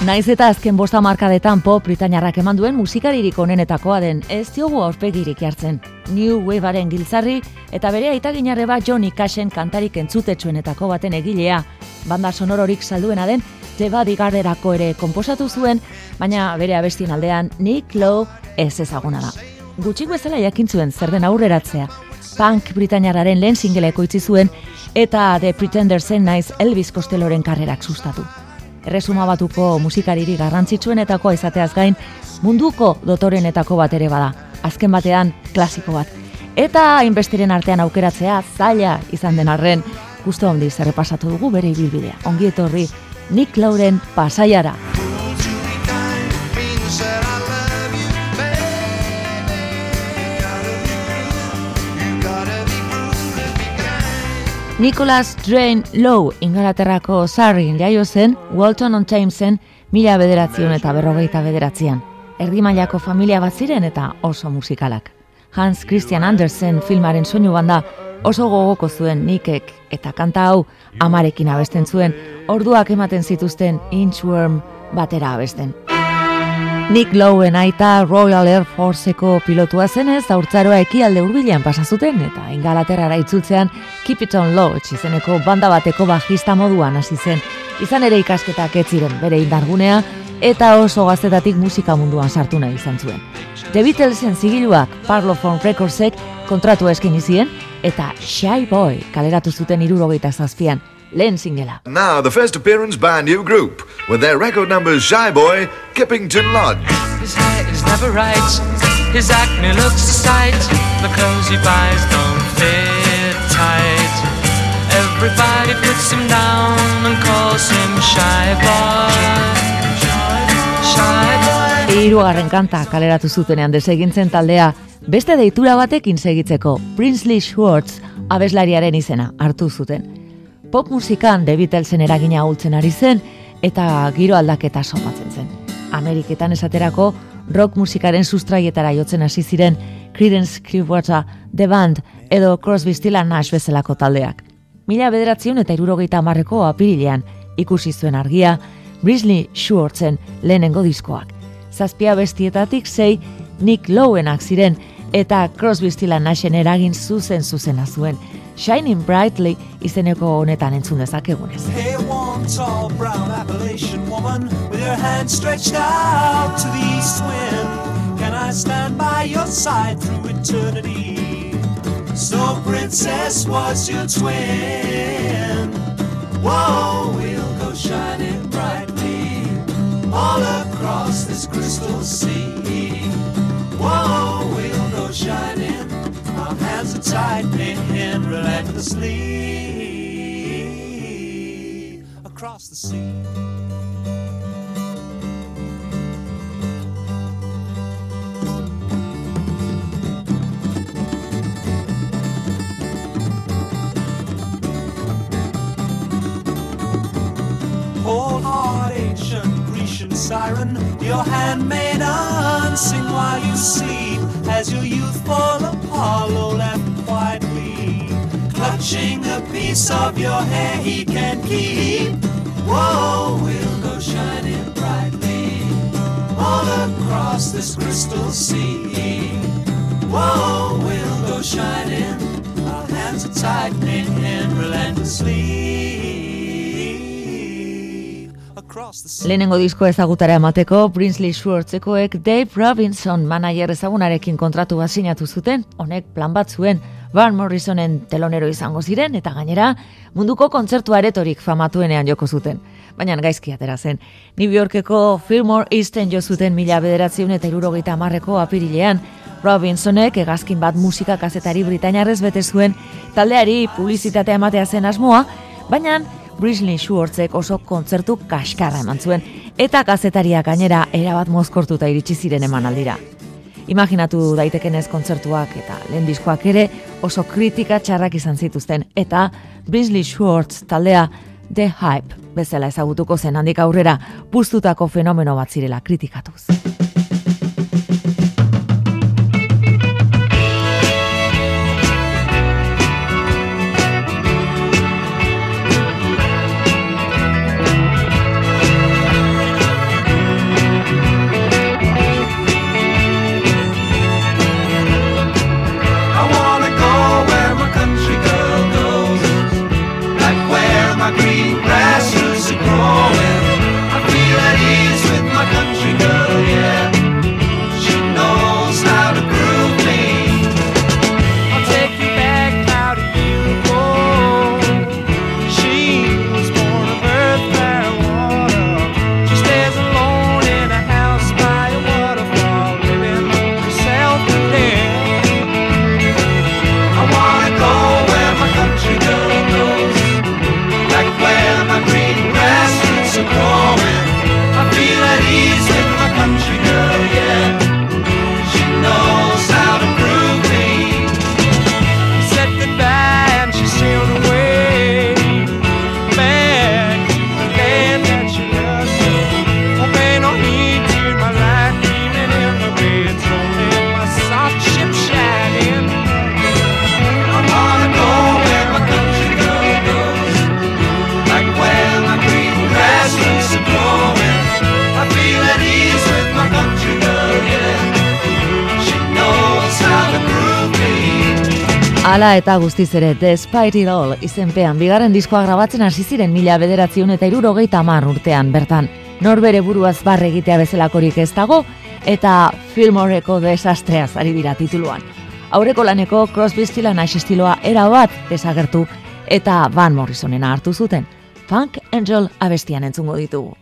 Naiz eta azken bosta markadetan pop Britainiarrak eman duen musikaririk onenetakoa den ez diogu aurpegirik jartzen. New Wavearen giltzarri eta bere aitaginarre bat Johnny Cashen kantarik entzutetsuenetako baten egilea. Banda sonororik salduena den Jeba Digarderako ere konposatu zuen, baina bere abestien aldean Nick Lowe ez ezaguna da. Gutxik bezala jakintzuen zer den aurreratzea. Punk Britainiarraren lehen singeleko itzi zuen eta The Pretendersen naiz Elvis Costelloren karrerak sustatu erresuma batuko musikariri garrantzitsuenetako izateaz gain, munduko dotorenetako bat ere bada, azken batean klasiko bat. Eta hainbesteren artean aukeratzea zaila izan den arren, guztu handi zerrepasatu dugu bere ibilbidea. Ongi etorri, Nick Lauren pasaiara. Nicholas Drain Low ingalaterrako Sarrin jaio zen Walton on Thamesen mila bederatzion eta berrogeita bederatzean. Erdi mailako familia bat ziren eta oso musikalak. Hans Christian Andersen filmaren soinu banda oso gogoko zuen nikek eta kanta hau amarekin abesten zuen orduak ematen zituzten Inchworm batera abesten. Nick Lowen aita Royal Air Forceko pilotua zenez, aurtzaroa ekialde hurbilean pasa zuten eta ingalaterrara itzultzean Keep It On Lodge izeneko banda bateko bajista moduan hasi zen. Izan ere ikasketak ez ziren bere indargunea eta oso gaztetatik musika munduan sartu nahi izan zuen. The Beatlesen zigiluak Parlophone Recordsek kontratu eskin izien eta Shy Boy kaleratu zuten irurogeita zazpian, lehen singela. Now the first appearance by a new group with their record numbers Shy Boy, Kippington Lodge. His hair is never right, his acne looks a sight, the clothes he buys don't fit tight. Everybody puts him down and calls him Shy Boy. Shy Boy. Eirugarren kanta kaleratu zutenean desegintzen taldea, beste deitura batekin segitzeko Princely Schwartz abeslariaren izena hartu zuten pop musikan The Beatlesen eragina hultzen ari zen eta giro aldaketa somatzen zen. Ameriketan esaterako rock musikaren sustraietara jotzen hasi ziren Creedence Clearwater The Band edo Crosby, Still Nash bezalako taldeak. Mila bederatzion eta irurogeita amarreko apirilean ikusi zuen argia Brisley Schwartzen lehenengo diskoak. Zazpia bestietatik zei Nick Lowenak ziren eta Crosby, Still Nashen eragin zuzen zuzena zuen. Shining Brightly izeneko honetan entzun dezakegunez. Hey, one tall brown Appalachian woman with her hand stretched out to the east wind Can I stand by your side through eternity So princess, what's your twin? Whoa, we'll go shining brightly All across this crystal sea Whoa, we'll go shining Our hands are tight, and relentlessly across the sea. Ancient siren, your handmaiden, sing while you sleep as your youthful Apollo left quietly, clutching a piece of your hair he can keep. Whoa, we'll go shining brightly all across this crystal sea. Whoa, we'll go shining, our hands are tightening relentlessly. Lehenengo disko ezagutara emateko, Princely Schwartzekoek Dave Robinson manager ezagunarekin kontratu bat sinatu zuten, honek plan bat zuen, Van Morrisonen telonero izango ziren, eta gainera, munduko kontzertu aretorik famatuenean joko zuten. Baina gaizki atera zen. New Yorkeko Fillmore Easten jo zuten mila bederatziun eta irurogeita marreko apirilean, Robinsonek egazkin bat musika kazetari britainarrez bete zuen, taldeari publizitatea ematea zen asmoa, baina Brisley Schwartzek oso kontzertu kaskarra eman zuen, eta kazetariak gainera erabat mozkortuta iritsi ziren emanaldira. Imaginatu daitekenez kontzertuak eta lehen diskoak ere oso kritika txarrak izan zituzten, eta Brisley Schwartz taldea The Hype bezala ezagutuko zen handik aurrera puztutako fenomeno bat zirela kritikatuz. Ala eta guztiz ere, Despite It All izenpean bigarren diskoa grabatzen hasi ziren mila bederatziun eta irurogeita mar urtean bertan. Norbere buruaz barre egitea bezalakorik ez dago, eta Filmoreko desastreaz ari dira tituluan. Aurreko laneko Crosby, Stila Nash estiloa erabat desagertu eta Van Morrisonena hartu zuten. Funk Angel abestian entzungo ditugu.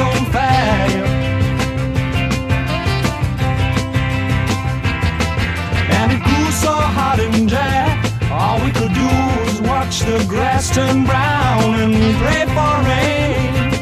On fire. And it grew so hot and dry, all we could do was watch the grass turn brown and pray for rain.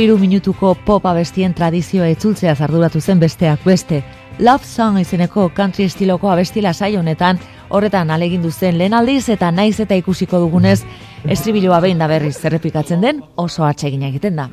Iru minutuko pop abestien tradizioa etzultzea zarduratu zen besteak beste. Love Song izeneko country estiloko abestila sai honetan horretan alegindu zen lehen aldiz eta naiz eta ikusiko dugunez estribiloa behin da berriz zerrepikatzen den oso atsegin egiten da.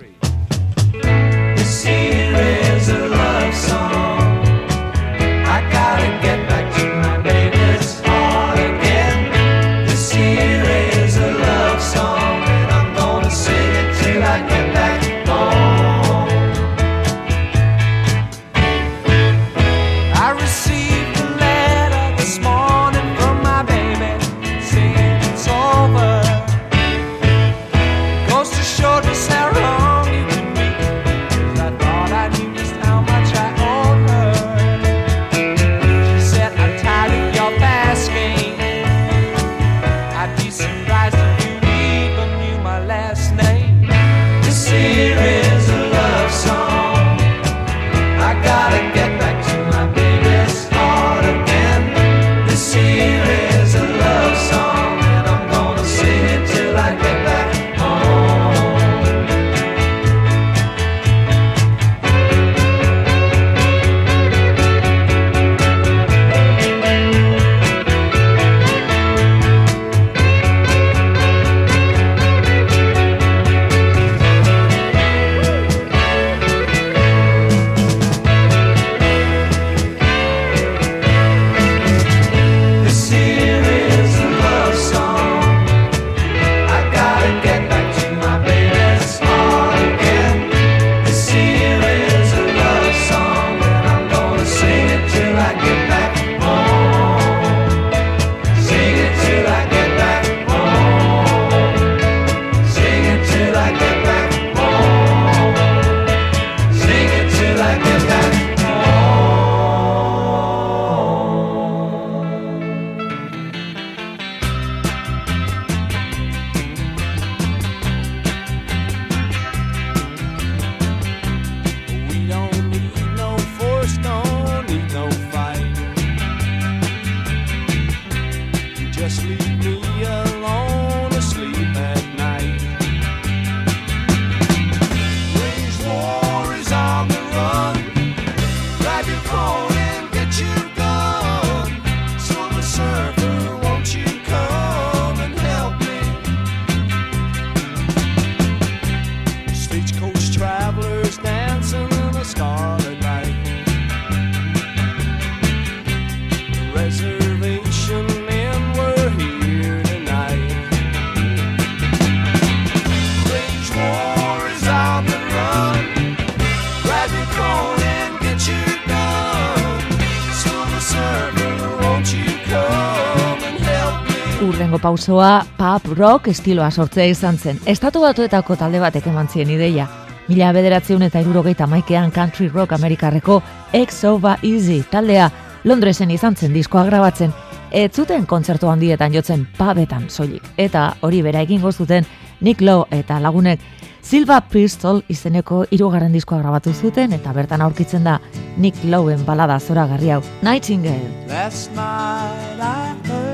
Urrengo pausoa pop rock estiloa sortzea izan zen. Estatu batuetako talde batek eman zien ideia. Mila bederatzeun eta irurogeita maikean country rock amerikarreko X Over Easy taldea Londresen izan zen diskoa grabatzen. Ez zuten kontzertu handietan jotzen pabetan soilik. Eta hori bera egingo zuten Nick Lowe eta lagunek Silva Pistol izeneko hirugarren diskoa grabatu zuten eta bertan aurkitzen da Nick Lowen balada zoragarri hau Nightingale. Last night I heard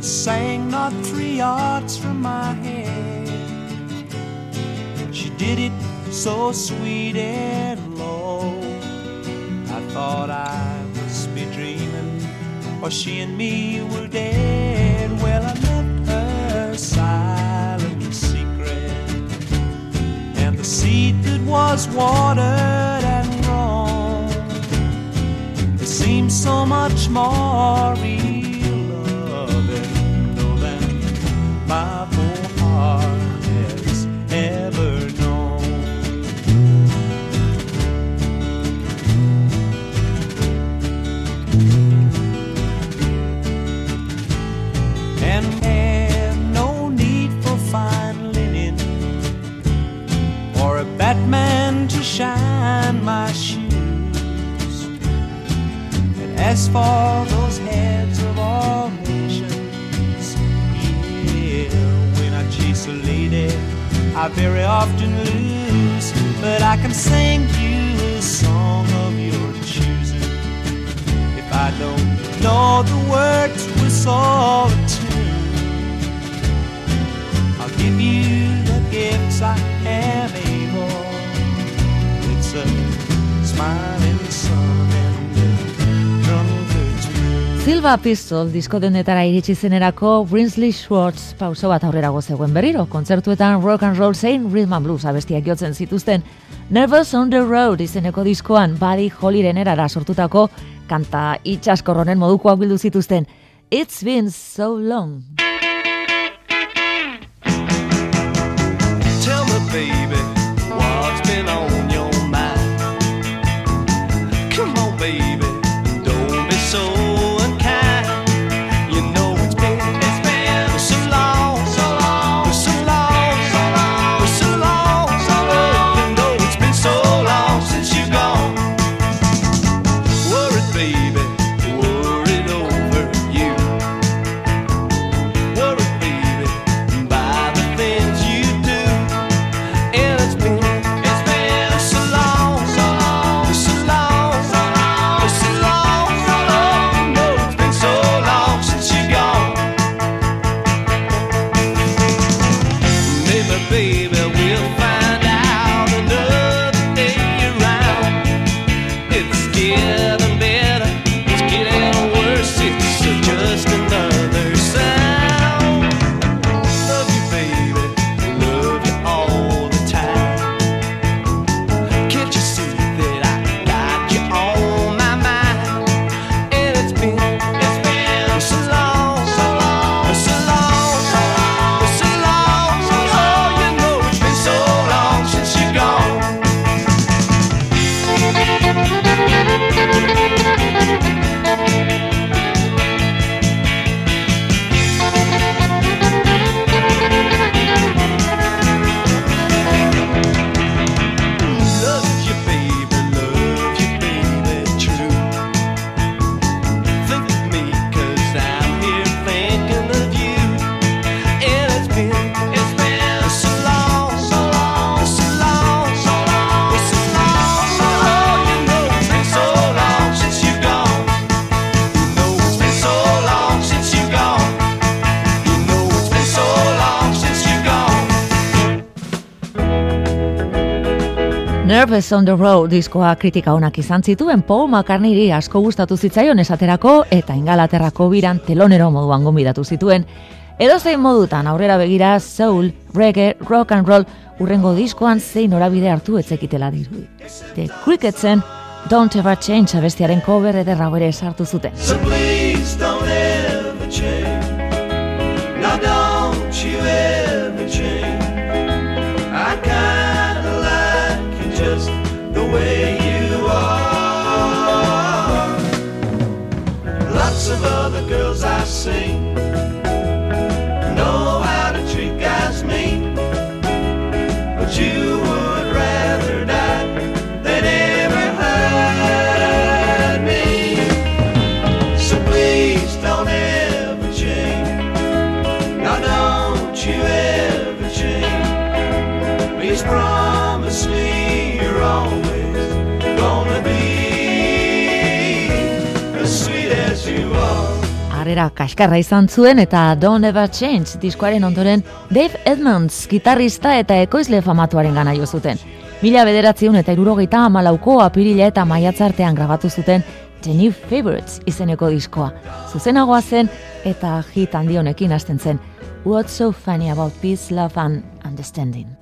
sang not three yards from my head. She did it so sweet and low. I thought I must be dreaming, or she and me were dead. Well, I left her silent secret, and the seed that was watered and grown. It seems so much more real or a Batman to shine my shoes. And as for those heads of all nations, yeah, when I chase a lady, I very often lose. But I can sing you a song of your choosing. If I don't know the words to a tune, I'll give you the gifts I Silva Pistol disko denetara iritsi zenerako Brinsley Schwartz pauso bat aurrerago zegoen berriro. Kontzertuetan rock and roll zein rhythm and blues abestiak jotzen zituzten. Nervous on the Road izeneko diskoan Buddy Hollyren erara sortutako kanta itxaskorronen modukoak bildu zituzten. It's been so long. On the Road diskoa kritika onak izan zituen Paul McCartneyri asko gustatu zitzaion esaterako eta ingalaterrako biran telonero moduan gonbidatu zituen. Edozein modutan aurrera begira soul, reggae, rock and roll urrengo diskoan zein norabide hartu etzekitela dirudi. The Cricketsen Don't Ever Change abestiaren cover ederra ere sartu zuten. karrera kaskarra izan zuen eta Don't Ever Change diskoaren ondoren Dave Edmonds gitarrista eta ekoizle famatuaren gana jo zuten. Mila bederatziun eta irurogeita amalauko apirila eta maiatzartean grabatu zuten The New Favorites izeneko diskoa. Zuzenagoa zen eta hit handi honekin hasten zen. What's so funny about peace, love and understanding?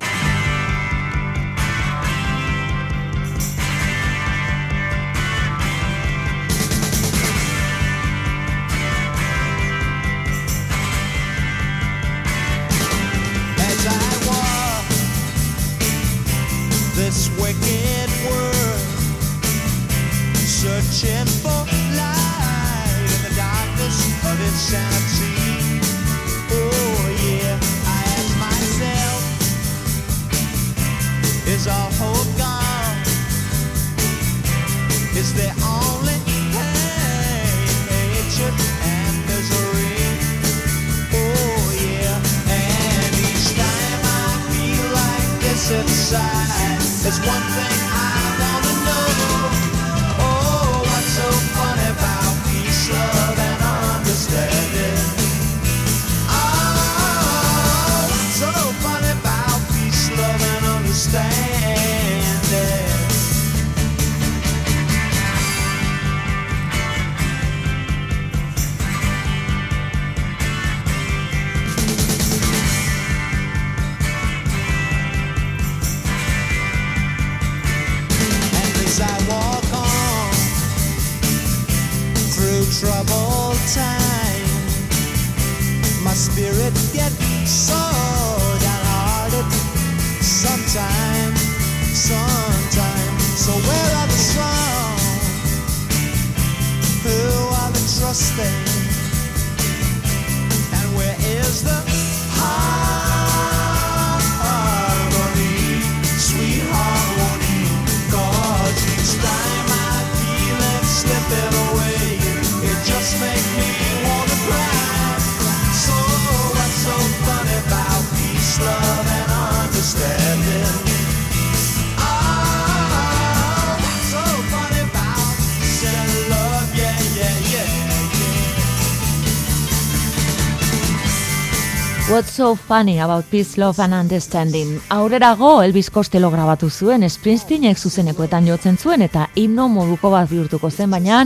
So Funny About Peace, Love and Understanding. Aurrerago, Elvis Costello grabatu zuen, Springsteenek zuzenekoetan jotzen zuen eta himno moduko bat bihurtuko zen, baina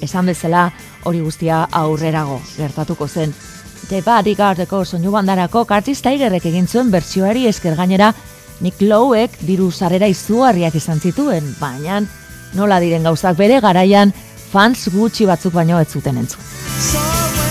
esan bezala hori guztia aurrerago gertatuko zen. The Bodyguardeko soinu bandarako Curtis Tigerrek egin zuen bertsioari esker gainera Nick Lowek diru sarera izugarriak izan zituen, baina nola diren gauzak bere garaian fans gutxi batzuk baino ez zuten entzun.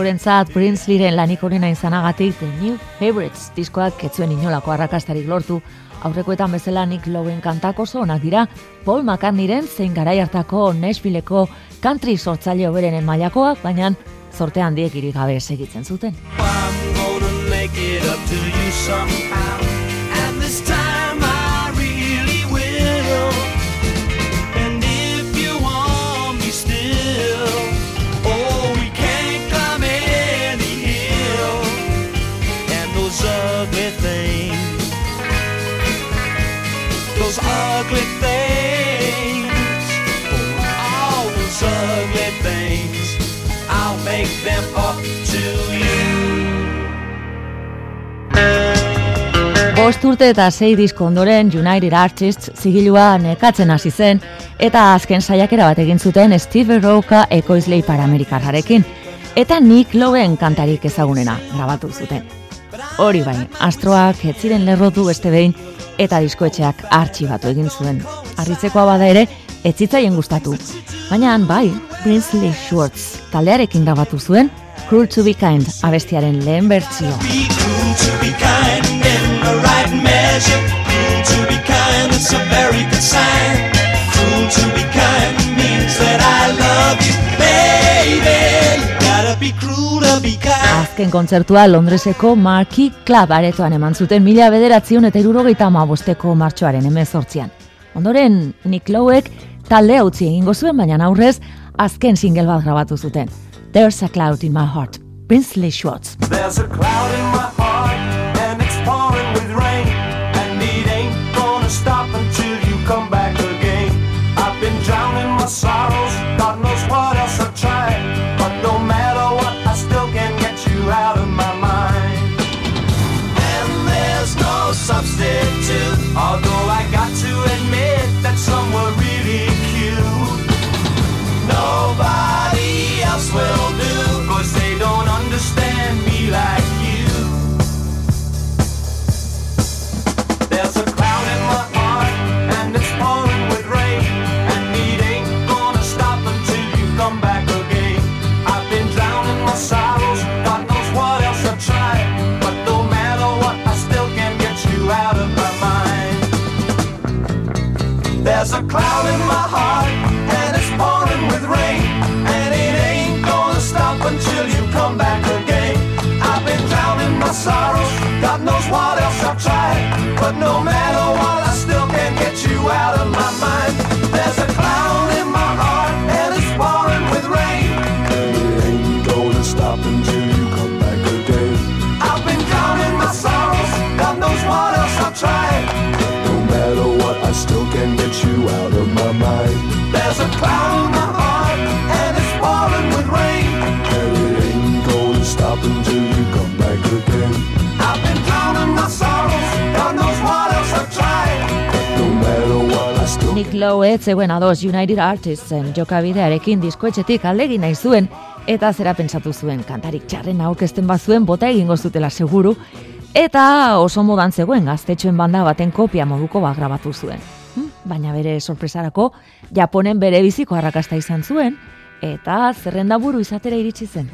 Askorentzat Prince Liren lanik horrena izanagatik The New Favorites diskoak ketzuen inolako arrakastarik lortu, aurrekoetan bezala Nick Lowen kantak oso onak dira, Paul McCartneyren zein garai hartako Nashvilleko country sortzaile oberen mailakoak, baina zorte handiek irigabe segitzen zuten. Ugly things. All those ugly things, I'll make them up to you. Bost urte eta sei disko ondoren United Artists zigilua nekatzen hasi zen eta azken saiakera bat egin zuten Steve Roca ekoizlei paramerikarrarekin eta Nick Lowen kantarik ezagunena grabatu zuten. Hori bai, astroak ez ziren lerrotu beste behin eta diskoetxeak artxibatu egin zuen. Arritzekoa bada ere, ez zitzaien gustatu. Baina bai, Princely Schwartz taldearekin grabatu zuen, Cruel to be kind abestiaren lehen bertzio. Azken kontzertua Londreseko Marquee Club aretoan eman zuten mila bederatzion eta irurogeita ama bosteko martxoaren emezortzian. Ondoren, Nick Lowek talde utzi egingo zuen, baina aurrez, azken single bat grabatu zuten. There's a cloud in my heart, Princely Schwartz. There's a cloud in my heart a cloud Lowe ez zegoen ados United Artistsen jokabidearekin diskoetxetik aldegin nahi zuen eta zera pentsatu zuen kantarik txarren aurkezten bazuen bota egingo zutela seguru eta oso modan zegoen gaztetxoen banda baten kopia moduko bat grabatu zuen. Hm, Baina bere sorpresarako Japonen bere biziko arrakasta izan zuen eta zerrenda buru izatera iritsi zen.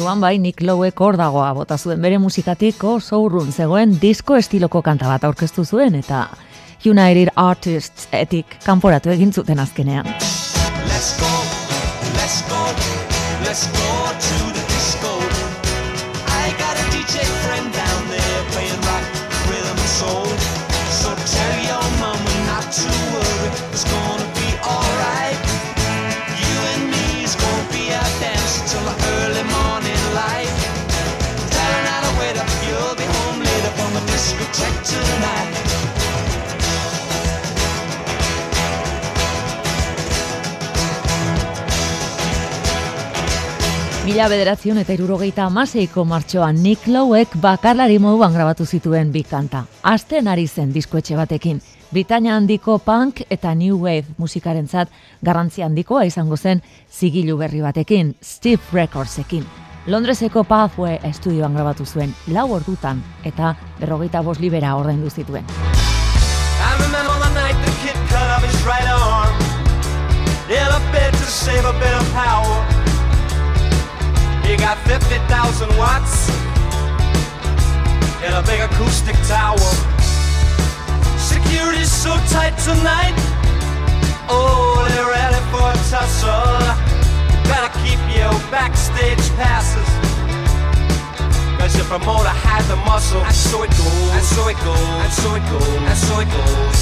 Orduan bai Nick Lowek hor dagoa bota zuen bere musikatik oso urrun zegoen disko estiloko kanta bat aurkeztu zuen eta United Artists etik kanporatu egin zuten azkenean. Mila bederatzion eta irurogeita amaseiko martxoan Nick Lowek bakarlari moduan grabatu zituen bi kanta. Azten ari zen diskoetxe batekin. Britania handiko punk eta new wave musikarentzat garrantzi handikoa izango zen zigilu berri batekin, Steve Recordsekin. Londreseko Pathway estudioan grabatu zuen, lau ordutan eta berrogeita bos libera ordaindu zituen. I He got 50,000 watts In a big acoustic tower. Security's so tight tonight. Oh, they're ready for a tussle. Better keep your backstage passes. Cause your promoter had the muscle. And so it goes. And so it goes. And so it goes. And so it goes.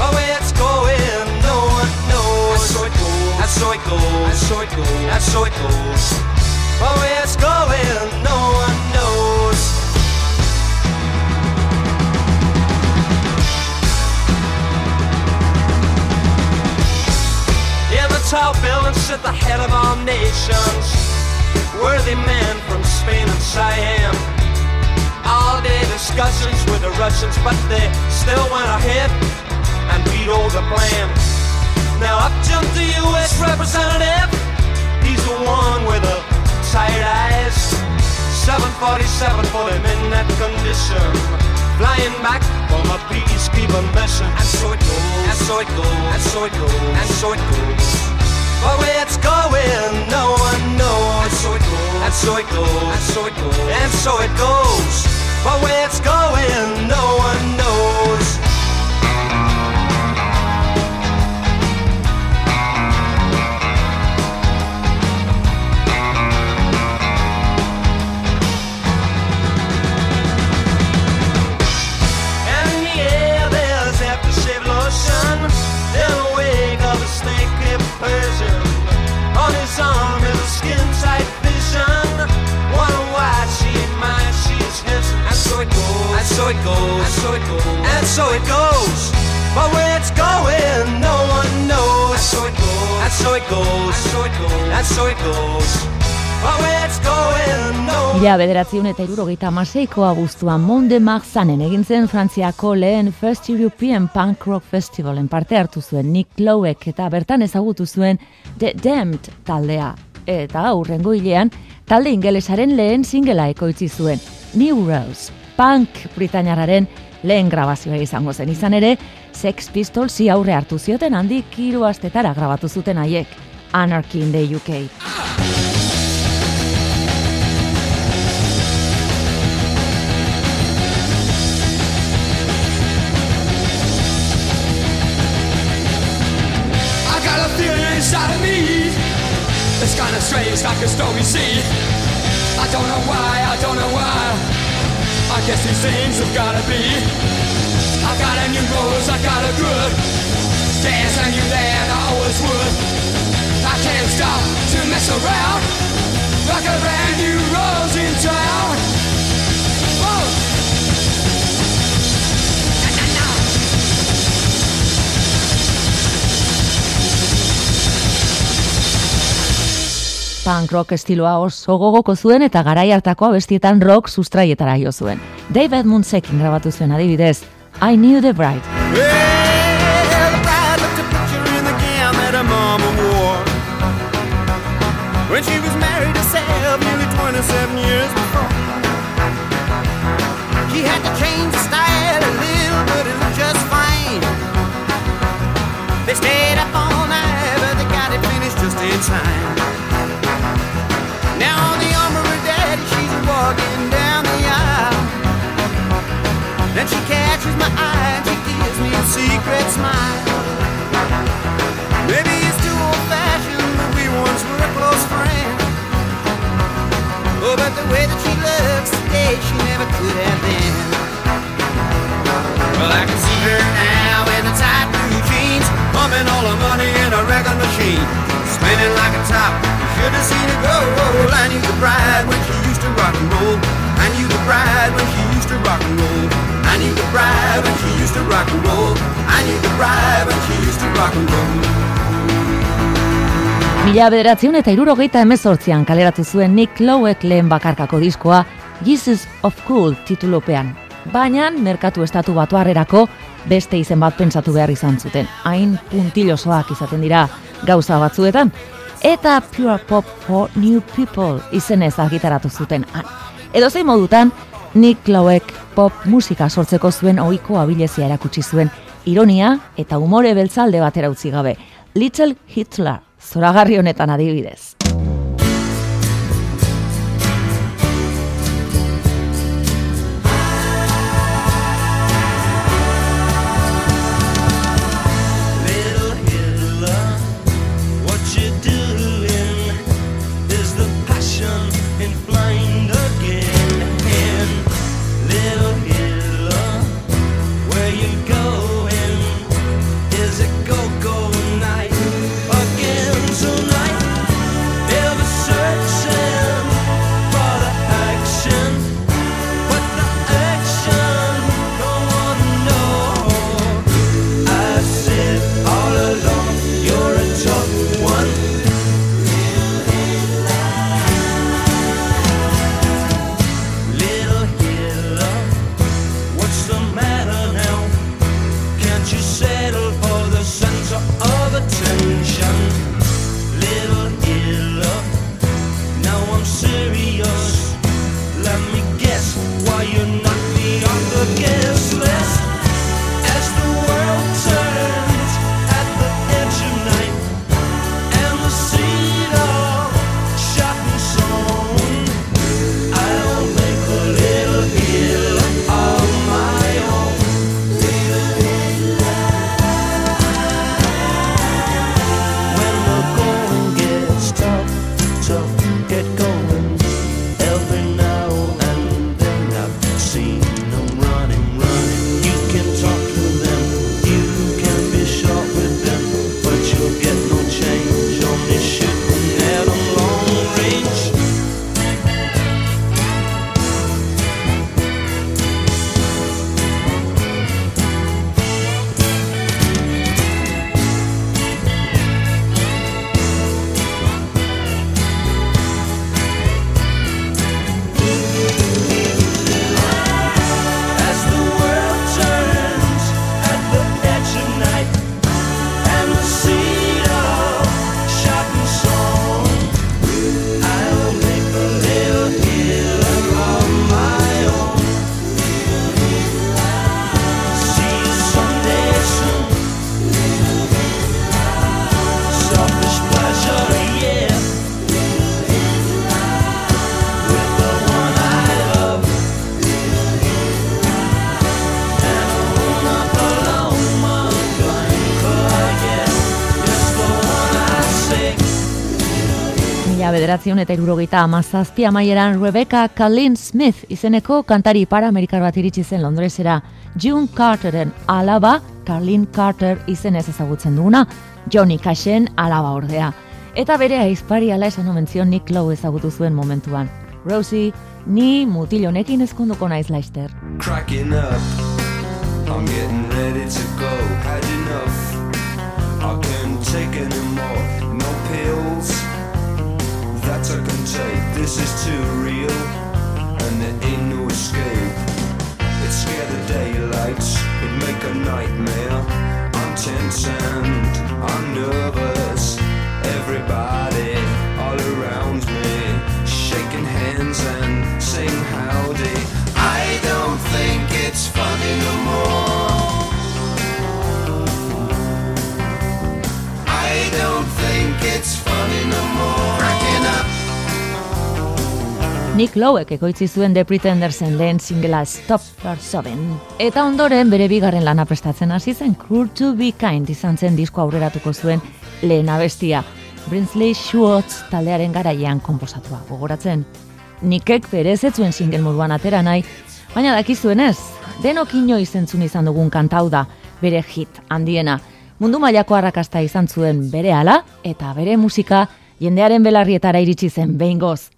But where it's going no one knows. And so it goes. And so it goes. And so it goes. And so it goes But where it's going no one knows. In the tall building sit the head of all nations. Worthy men from Spain and Siam. All day discussions with the Russians But they still went ahead and vetoed the plan Now up jumped the U.S. representative He's the one with the tight eyes 747 for him in that condition Flying back from a peacekeeping mission And so it goes And so it goes And so it goes And so it goes but where it's going, no one knows. And so it goes. And so it goes. And so it goes. And so it goes. But where it's going, no one knows. Persian On his arm a skin tight vision. She ain't mine, she's his And so it goes, and so it goes, and so it goes, and so it goes. But where it's going, no one knows. And so it goes, and so it goes, and so it goes, and so it goes Mila bederatziun eta irurogeita amaseiko abuztuan Monde Marzanen egin zen Frantziako lehen First European Punk Rock Festivalen parte hartu zuen Nick Lowek eta bertan ezagutu zuen The Damned taldea. Eta aurrengo hilean, talde ingelesaren lehen singela ekoitzi zuen, New Rose, punk britainararen lehen grabazioa izango zen izan ere, Sex Pistolsi aurre hartu zioten handik hiru astetara grabatu zuten haiek, Anarchy in the UK. Guess these things have gotta be. I got a new rose, I got a good. Dance I knew that I always would. I can't stop to mess around. Like a brand new rose punk rock estiloa oso gogoko zuen eta garai hartako abestietan rock sustraietara jo zuen. Dave Edmundsekin grabatu zuen adibidez, I Knew the Bride. Well, the bride looked a picture in the gown that her mama wore when she was married herself nearly 27 years before. She had to change the style a little, but it looked just fine. They stayed up all night, but they got it finished just in time. Secret smile. Maybe he's too old fashioned, but we once were a close friend. Oh, but the way that she looks today, she never could have been. Well, I can see her now in the tight blue jeans, pumping all her money in a record machine, spinning like a top. You Should have seen her go. I knew the bride when she used to rock and roll. I knew the bride when she used to rock and roll. I knew the bride when she used to rock and roll. I knew the bride when she used to rock and roll. Mila bederatziun eta irurogeita emezortzian kaleratu zuen Nick Lowek lehen bakarkako diskoa Jesus of Cool titulopean. Baina, merkatu estatu batuarrerako beste izen bat pentsatu behar izan zuten. Hain puntilosoak izaten dira gauza batzuetan. Eta Pure Pop for New People izenez argitaratu zuten. Han. Edozein modutan, Nick Lowek pop musika sortzeko zuen ohiko abilezia erakutsi zuen ironia eta umore beltzalde batera utzi gabe. Little Hitler, zoragarri honetan adibidez. Mila bederatziun eta irurogeita amazazpi amaieran Rebecca Colleen Smith izeneko kantari para-amerikar bat iritsi zen Londresera June Carteren alaba Carlin Carter izenez ezagutzen duguna, Johnny Cashen alaba ordea. Eta bere aizpari ala esan omen zion Nick Lowe ezagutu zuen momentuan. Rosie, ni mutil honekin ezkonduko naiz laister. cracking up. I'm getting ready to go. Had enough. I can't take anymore. No pills that I take. This is too real, and there ain't no escape. It scare the daylight. It make a nightmare. I'm tense and I'm nervous. Everybody all around me shaking hands and saying howdy. I don't think it's funny no more. I don't think it's funny no more. Nick Lowek ekoitzi zuen The Pretendersen lehen singela Stop Your Sobbing. Eta ondoren bere bigarren lana prestatzen hasi zen Cruel to be Kind izan zen disko aurreratuko zuen lehen abestia. Brinsley Schwartz taldearen garaian konposatua gogoratzen. Nikek berez ez zuen single moduan atera nahi, baina dakizuenez, denok inoiz entzun izan dugun kantau da, bere hit handiena. Mundu mailako arrakasta izan zuen bere ala eta bere musika jendearen belarrietara iritsi zen behingoz.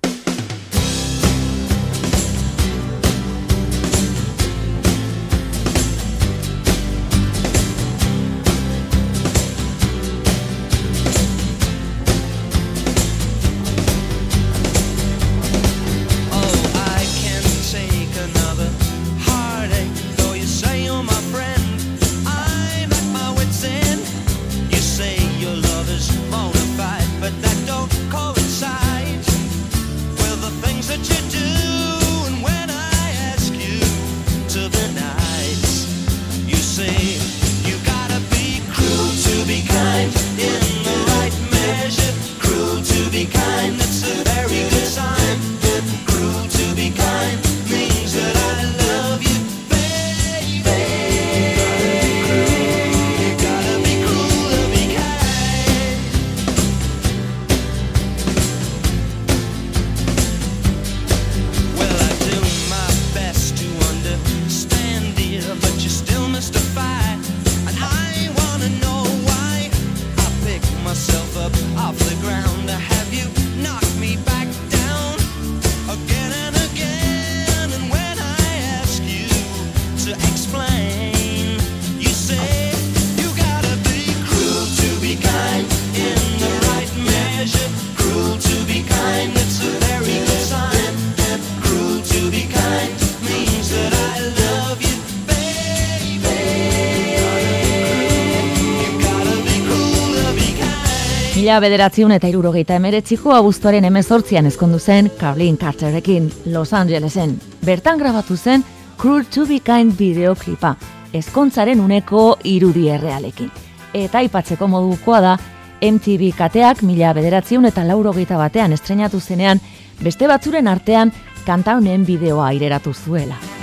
Mila bederatziun eta irurogeita emeretziko abuztuaren emezortzian ezkondu zen Carlin Carterekin Los Angelesen. Bertan grabatu zen Cruel to be Kind bideoklipa, ezkontzaren uneko irudi errealekin. Eta aipatzeko modukoa da, MTV kateak mila bederatziun eta laurogeita batean estrenatu zenean, beste batzuren artean kanta honen bideoa aireratu zuela.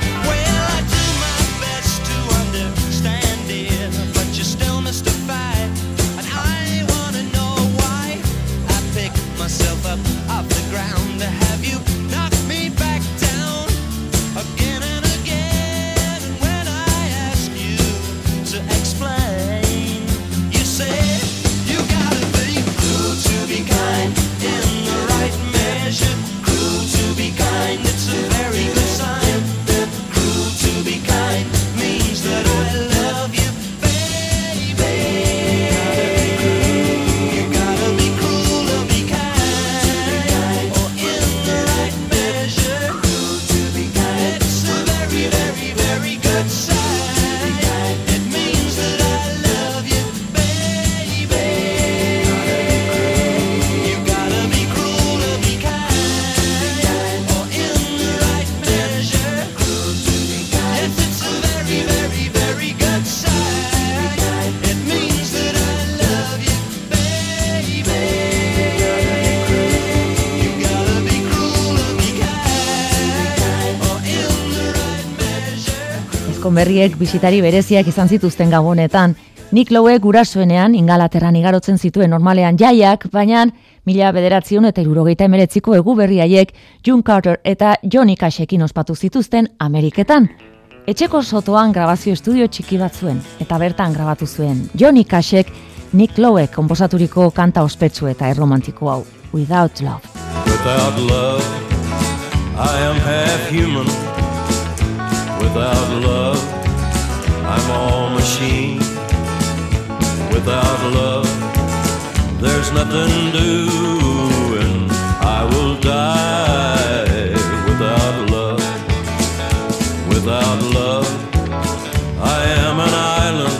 Berriek bisitari bereziak izan zituzten gabonetan. Nick Lowek gurasoenean ingalaterran igarotzen zituen normalean jaiak, baina mila bederatzion eta irurogeita emeretziko egu berri haiek June Carter eta Johnny Cashekin ospatu zituzten Ameriketan. Etxeko sotoan grabazio estudio txiki bat zuen, eta bertan grabatu zuen Johnny Cashek Nick Lowek konposaturiko kanta ospetsu eta erromantiko hau, Without Love. Without love, I am half human. Without love, I'm all machine. Without love, there's nothing doing. I will die without love. Without love, I am an island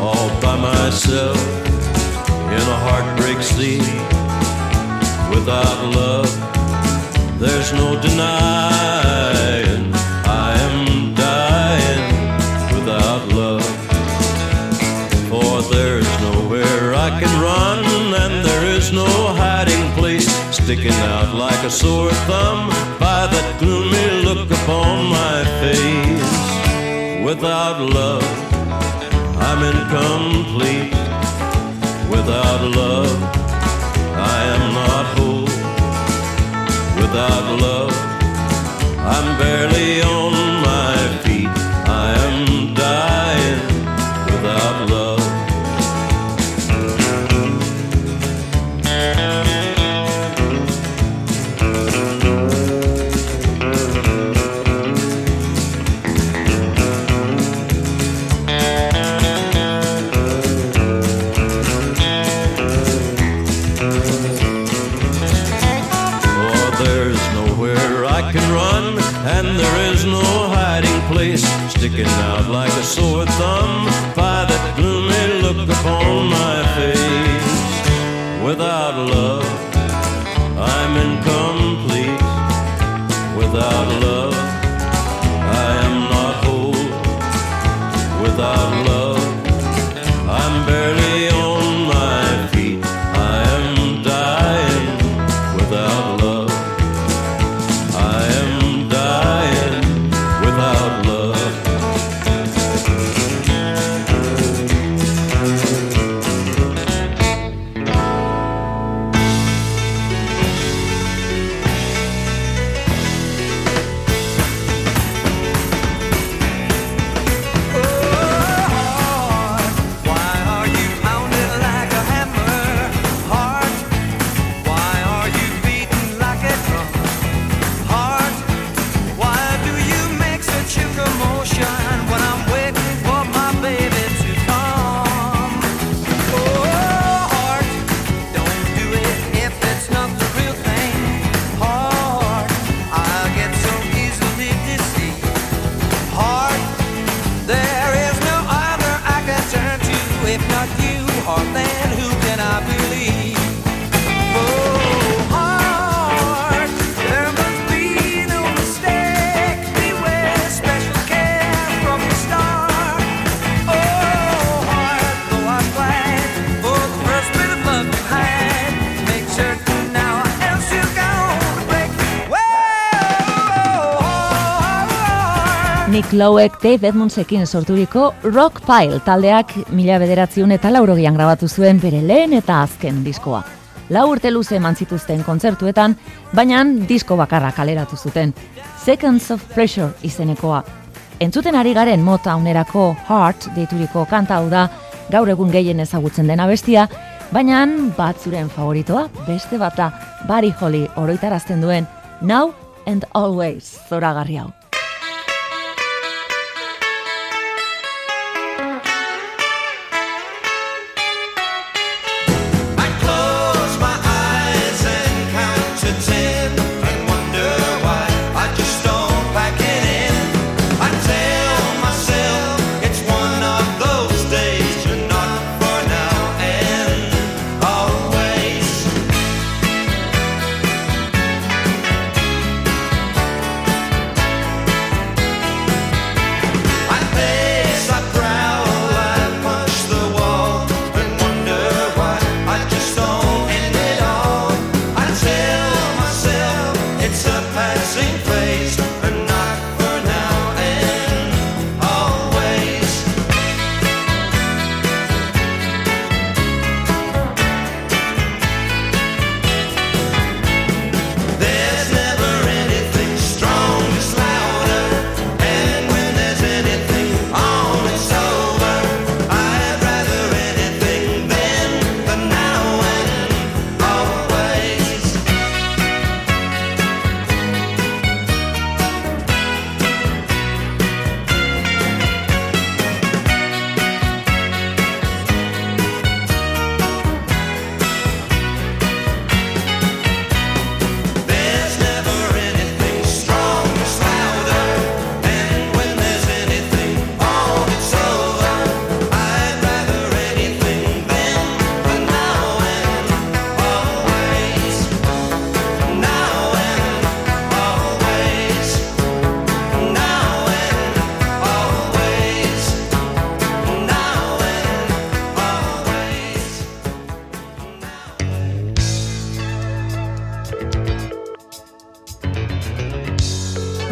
all by myself in a heartbreak sea. Without love, there's no denying sticking out like a sore thumb by that gloomy look upon my face. Without love, I'm incomplete. Without love, I am not whole. Without love, I'm barely on swords on Lowek Dave Edmundsekin sorturiko Rock Pile taldeak mila bederatziun eta laurogian grabatu zuen bere lehen eta azken diskoa. Lau urte luze eman zituzten kontzertuetan, baina disko bakarra kaleratu zuten. Seconds of Pressure izenekoa. Entzuten ari garen mota unerako Heart deituriko kanta hau da, gaur egun gehien ezagutzen dena bestia, baina batzuren favoritoa beste bata, Barry Holly oroitarazten duen Now and Always zoragarri hau.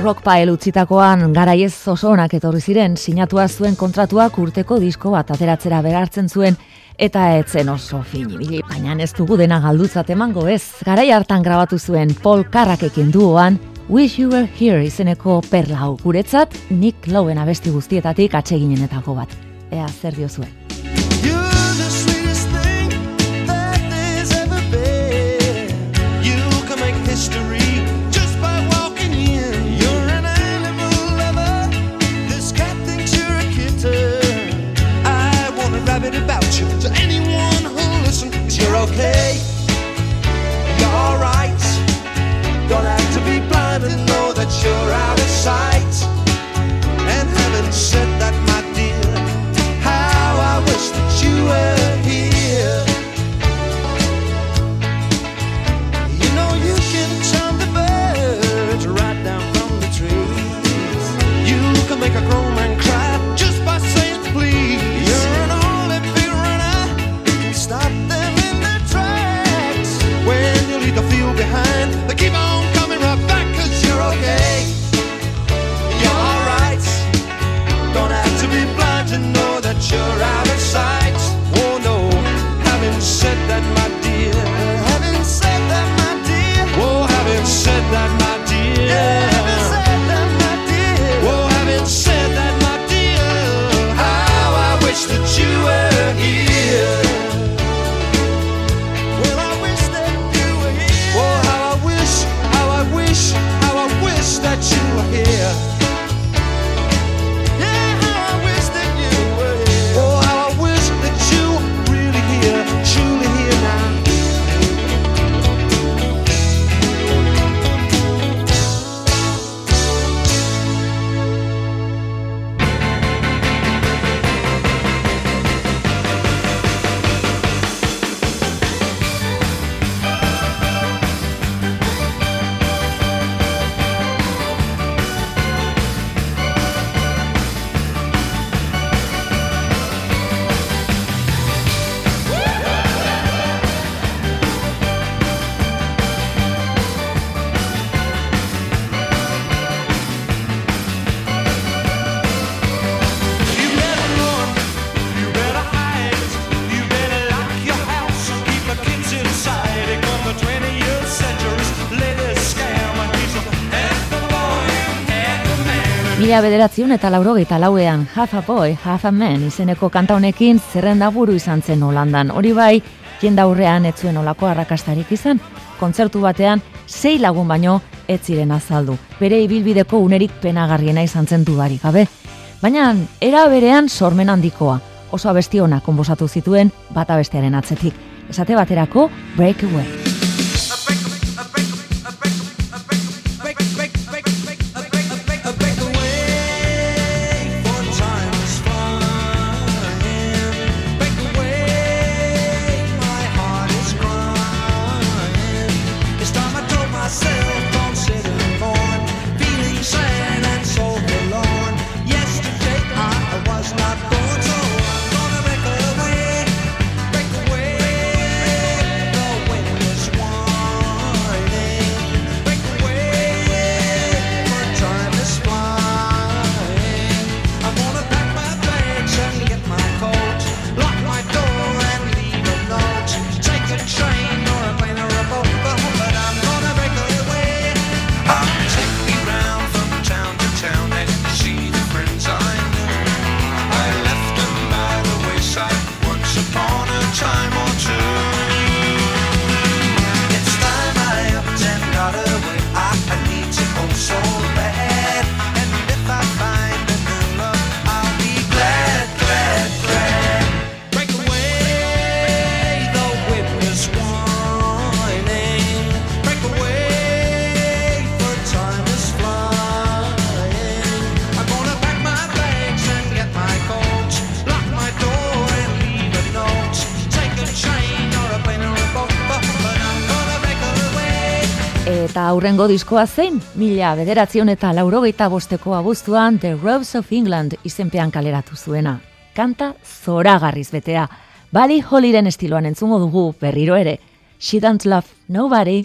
Rockpile utzitakoan garaiez oso onak etorri ziren, sinatua zuen kontratuak urteko disko bat ateratzera berartzen zuen, eta etzen oso fin ibili, baina ez dugu dena galdutzat emango ez. Garai hartan grabatu zuen Paul Carrackekin duoan, Wish You Were Here izeneko perla hau guretzat, Nick Lowen abesti guztietatik atseginenetako bat. Ea, zer diozuen. mila bederatzion eta laurogeita lauean Half a Boy, Half a Man izeneko kanta honekin zerrenda buru izan zen Holandan. Hori bai, jenda aurrean ez zuen olako arrakastarik izan, kontzertu batean sei lagun baino ez ziren azaldu. Bere ibilbideko unerik penagarriena izan zen dubarik gabe. Baina, era berean sormen handikoa, oso abesti ona konbosatu zituen bata bestearen atzetik. Esate baterako Breakaway. aurrengo diskoa zein, mila bederatzion eta laurogeita bosteko abuztuan The Robes of England izenpean kaleratu zuena. Kanta zoragarriz betea. Bali Holiren estiloan entzungo dugu berriro ere. She don't love nobody.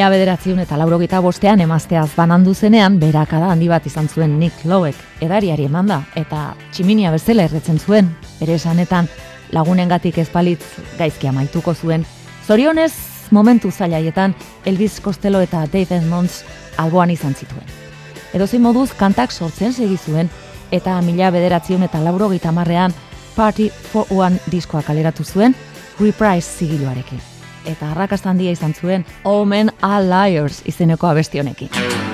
Mila bederatziun eta laurogeita bostean emazteaz banandu zenean, berakada handi bat izan zuen Nick Lowek edariari eman da, eta tximinia bezala erretzen zuen, bere esanetan lagunengatik ezpalitz gaizki amaituko zuen. Zorionez, momentu zailaietan Elvis Costello eta Dave Edmonds alboan izan zituen. Edozein moduz kantak sortzen segi zuen, eta mila bederatziun eta laurogeita marrean Party for One diskoa kaleratu zuen, Reprise zigiluarekin eta arrakasta handia izan zuen All Men Are Liars izeneko abesti honekin.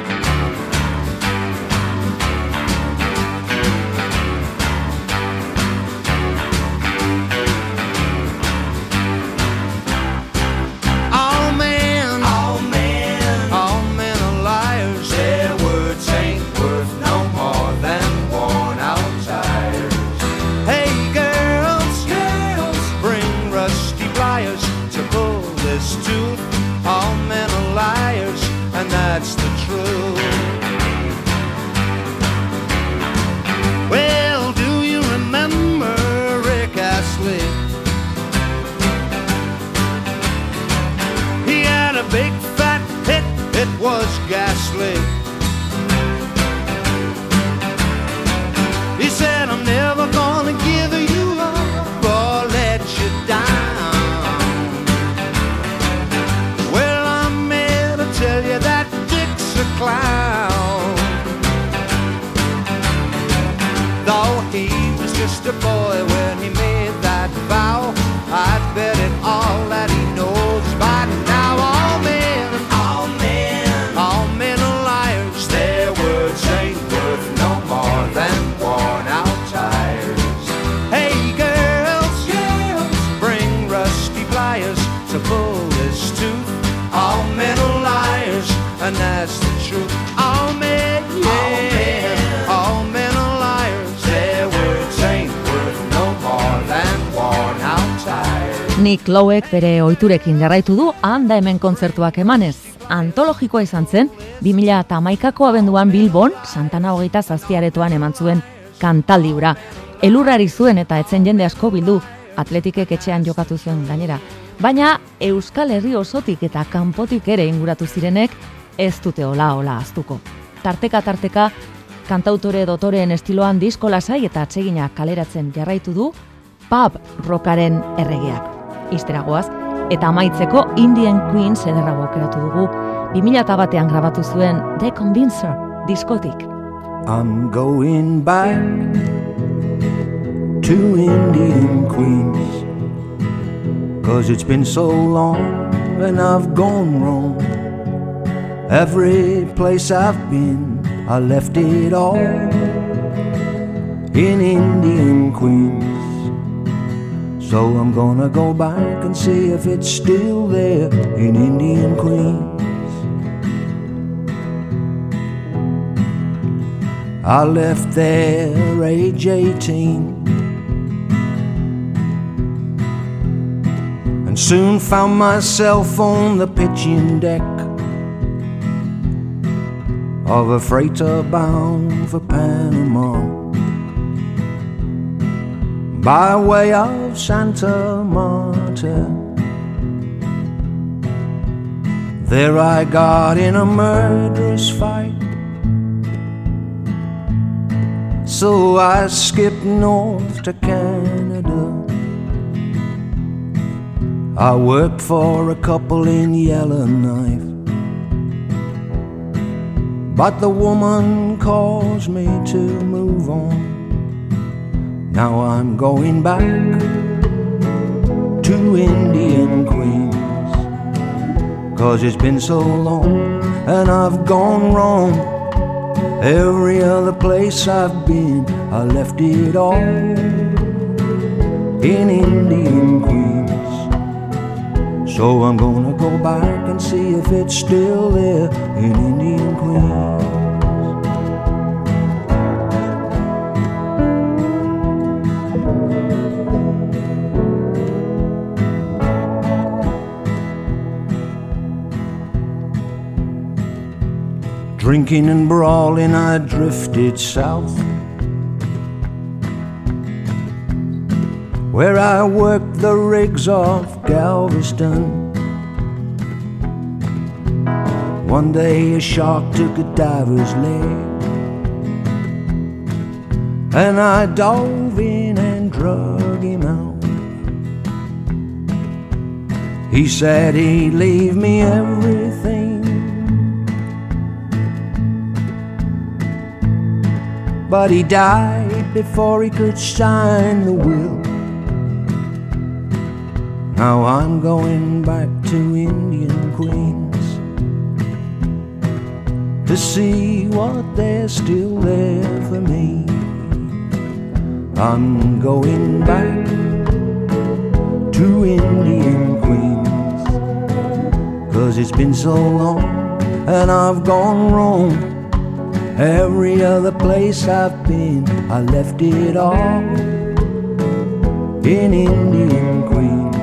Tires. Nick Lowek bere ohiturekin jarraitu du handa hemen kontzertuak emanez. Antologikoa izan zen, 2000 eta maikako abenduan Bilbon, Santana hogeita zazpiaretoan eman zuen kantaldiura. Elurrari zuen eta etzen jende asko bildu, atletikek etxean jokatu zuen gainera. Baina Euskal Herri osotik eta kanpotik ere inguratu zirenek ez dute hola hola aztuko. Tarteka tarteka, kantautore dotoreen estiloan disko lasai eta atsegina kaleratzen jarraitu du pub rockaren erregeak. Izteragoaz, eta amaitzeko Indian Queens ederra bokeratu dugu 2000 batean grabatu zuen The Convincer diskotik. I'm going back to Indian Queens. Cause it's been so long and I've gone wrong. Every place I've been, I left it all in Indian Queens. So I'm gonna go back and see if it's still there in Indian Queens. I left there age 18 and soon found myself on the pitching deck of a freighter bound for Panama by way of Santa Marta. There I got in a murderous fight. So I skipped north to Canada. I worked for a couple in Yellowknife. But the woman caused me to move on. Now I'm going back to Indian Queens. Cause it's been so long and I've gone wrong. Every other place I've been, I left it all in Indian Queens. So I'm gonna go back and see if it's still there in Indian Queens. Drinking and brawling, I drifted south. Where I worked the rigs off Galveston. One day a shark took a diver's leg. And I dove in and drug him out. He said he'd leave me everything. But he died before he could sign the will. Now I'm going back to Indian Queens to see what there's still there for me. I'm going back to Indian Queens Cause it's been so long and I've gone wrong Every other place I've been I left it all In Indian Queens.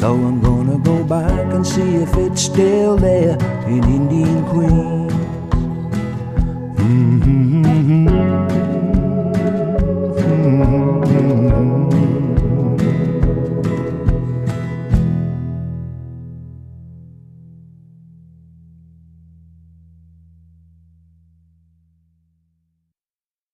So I'm gonna go back and see if it's still there In Indian Queens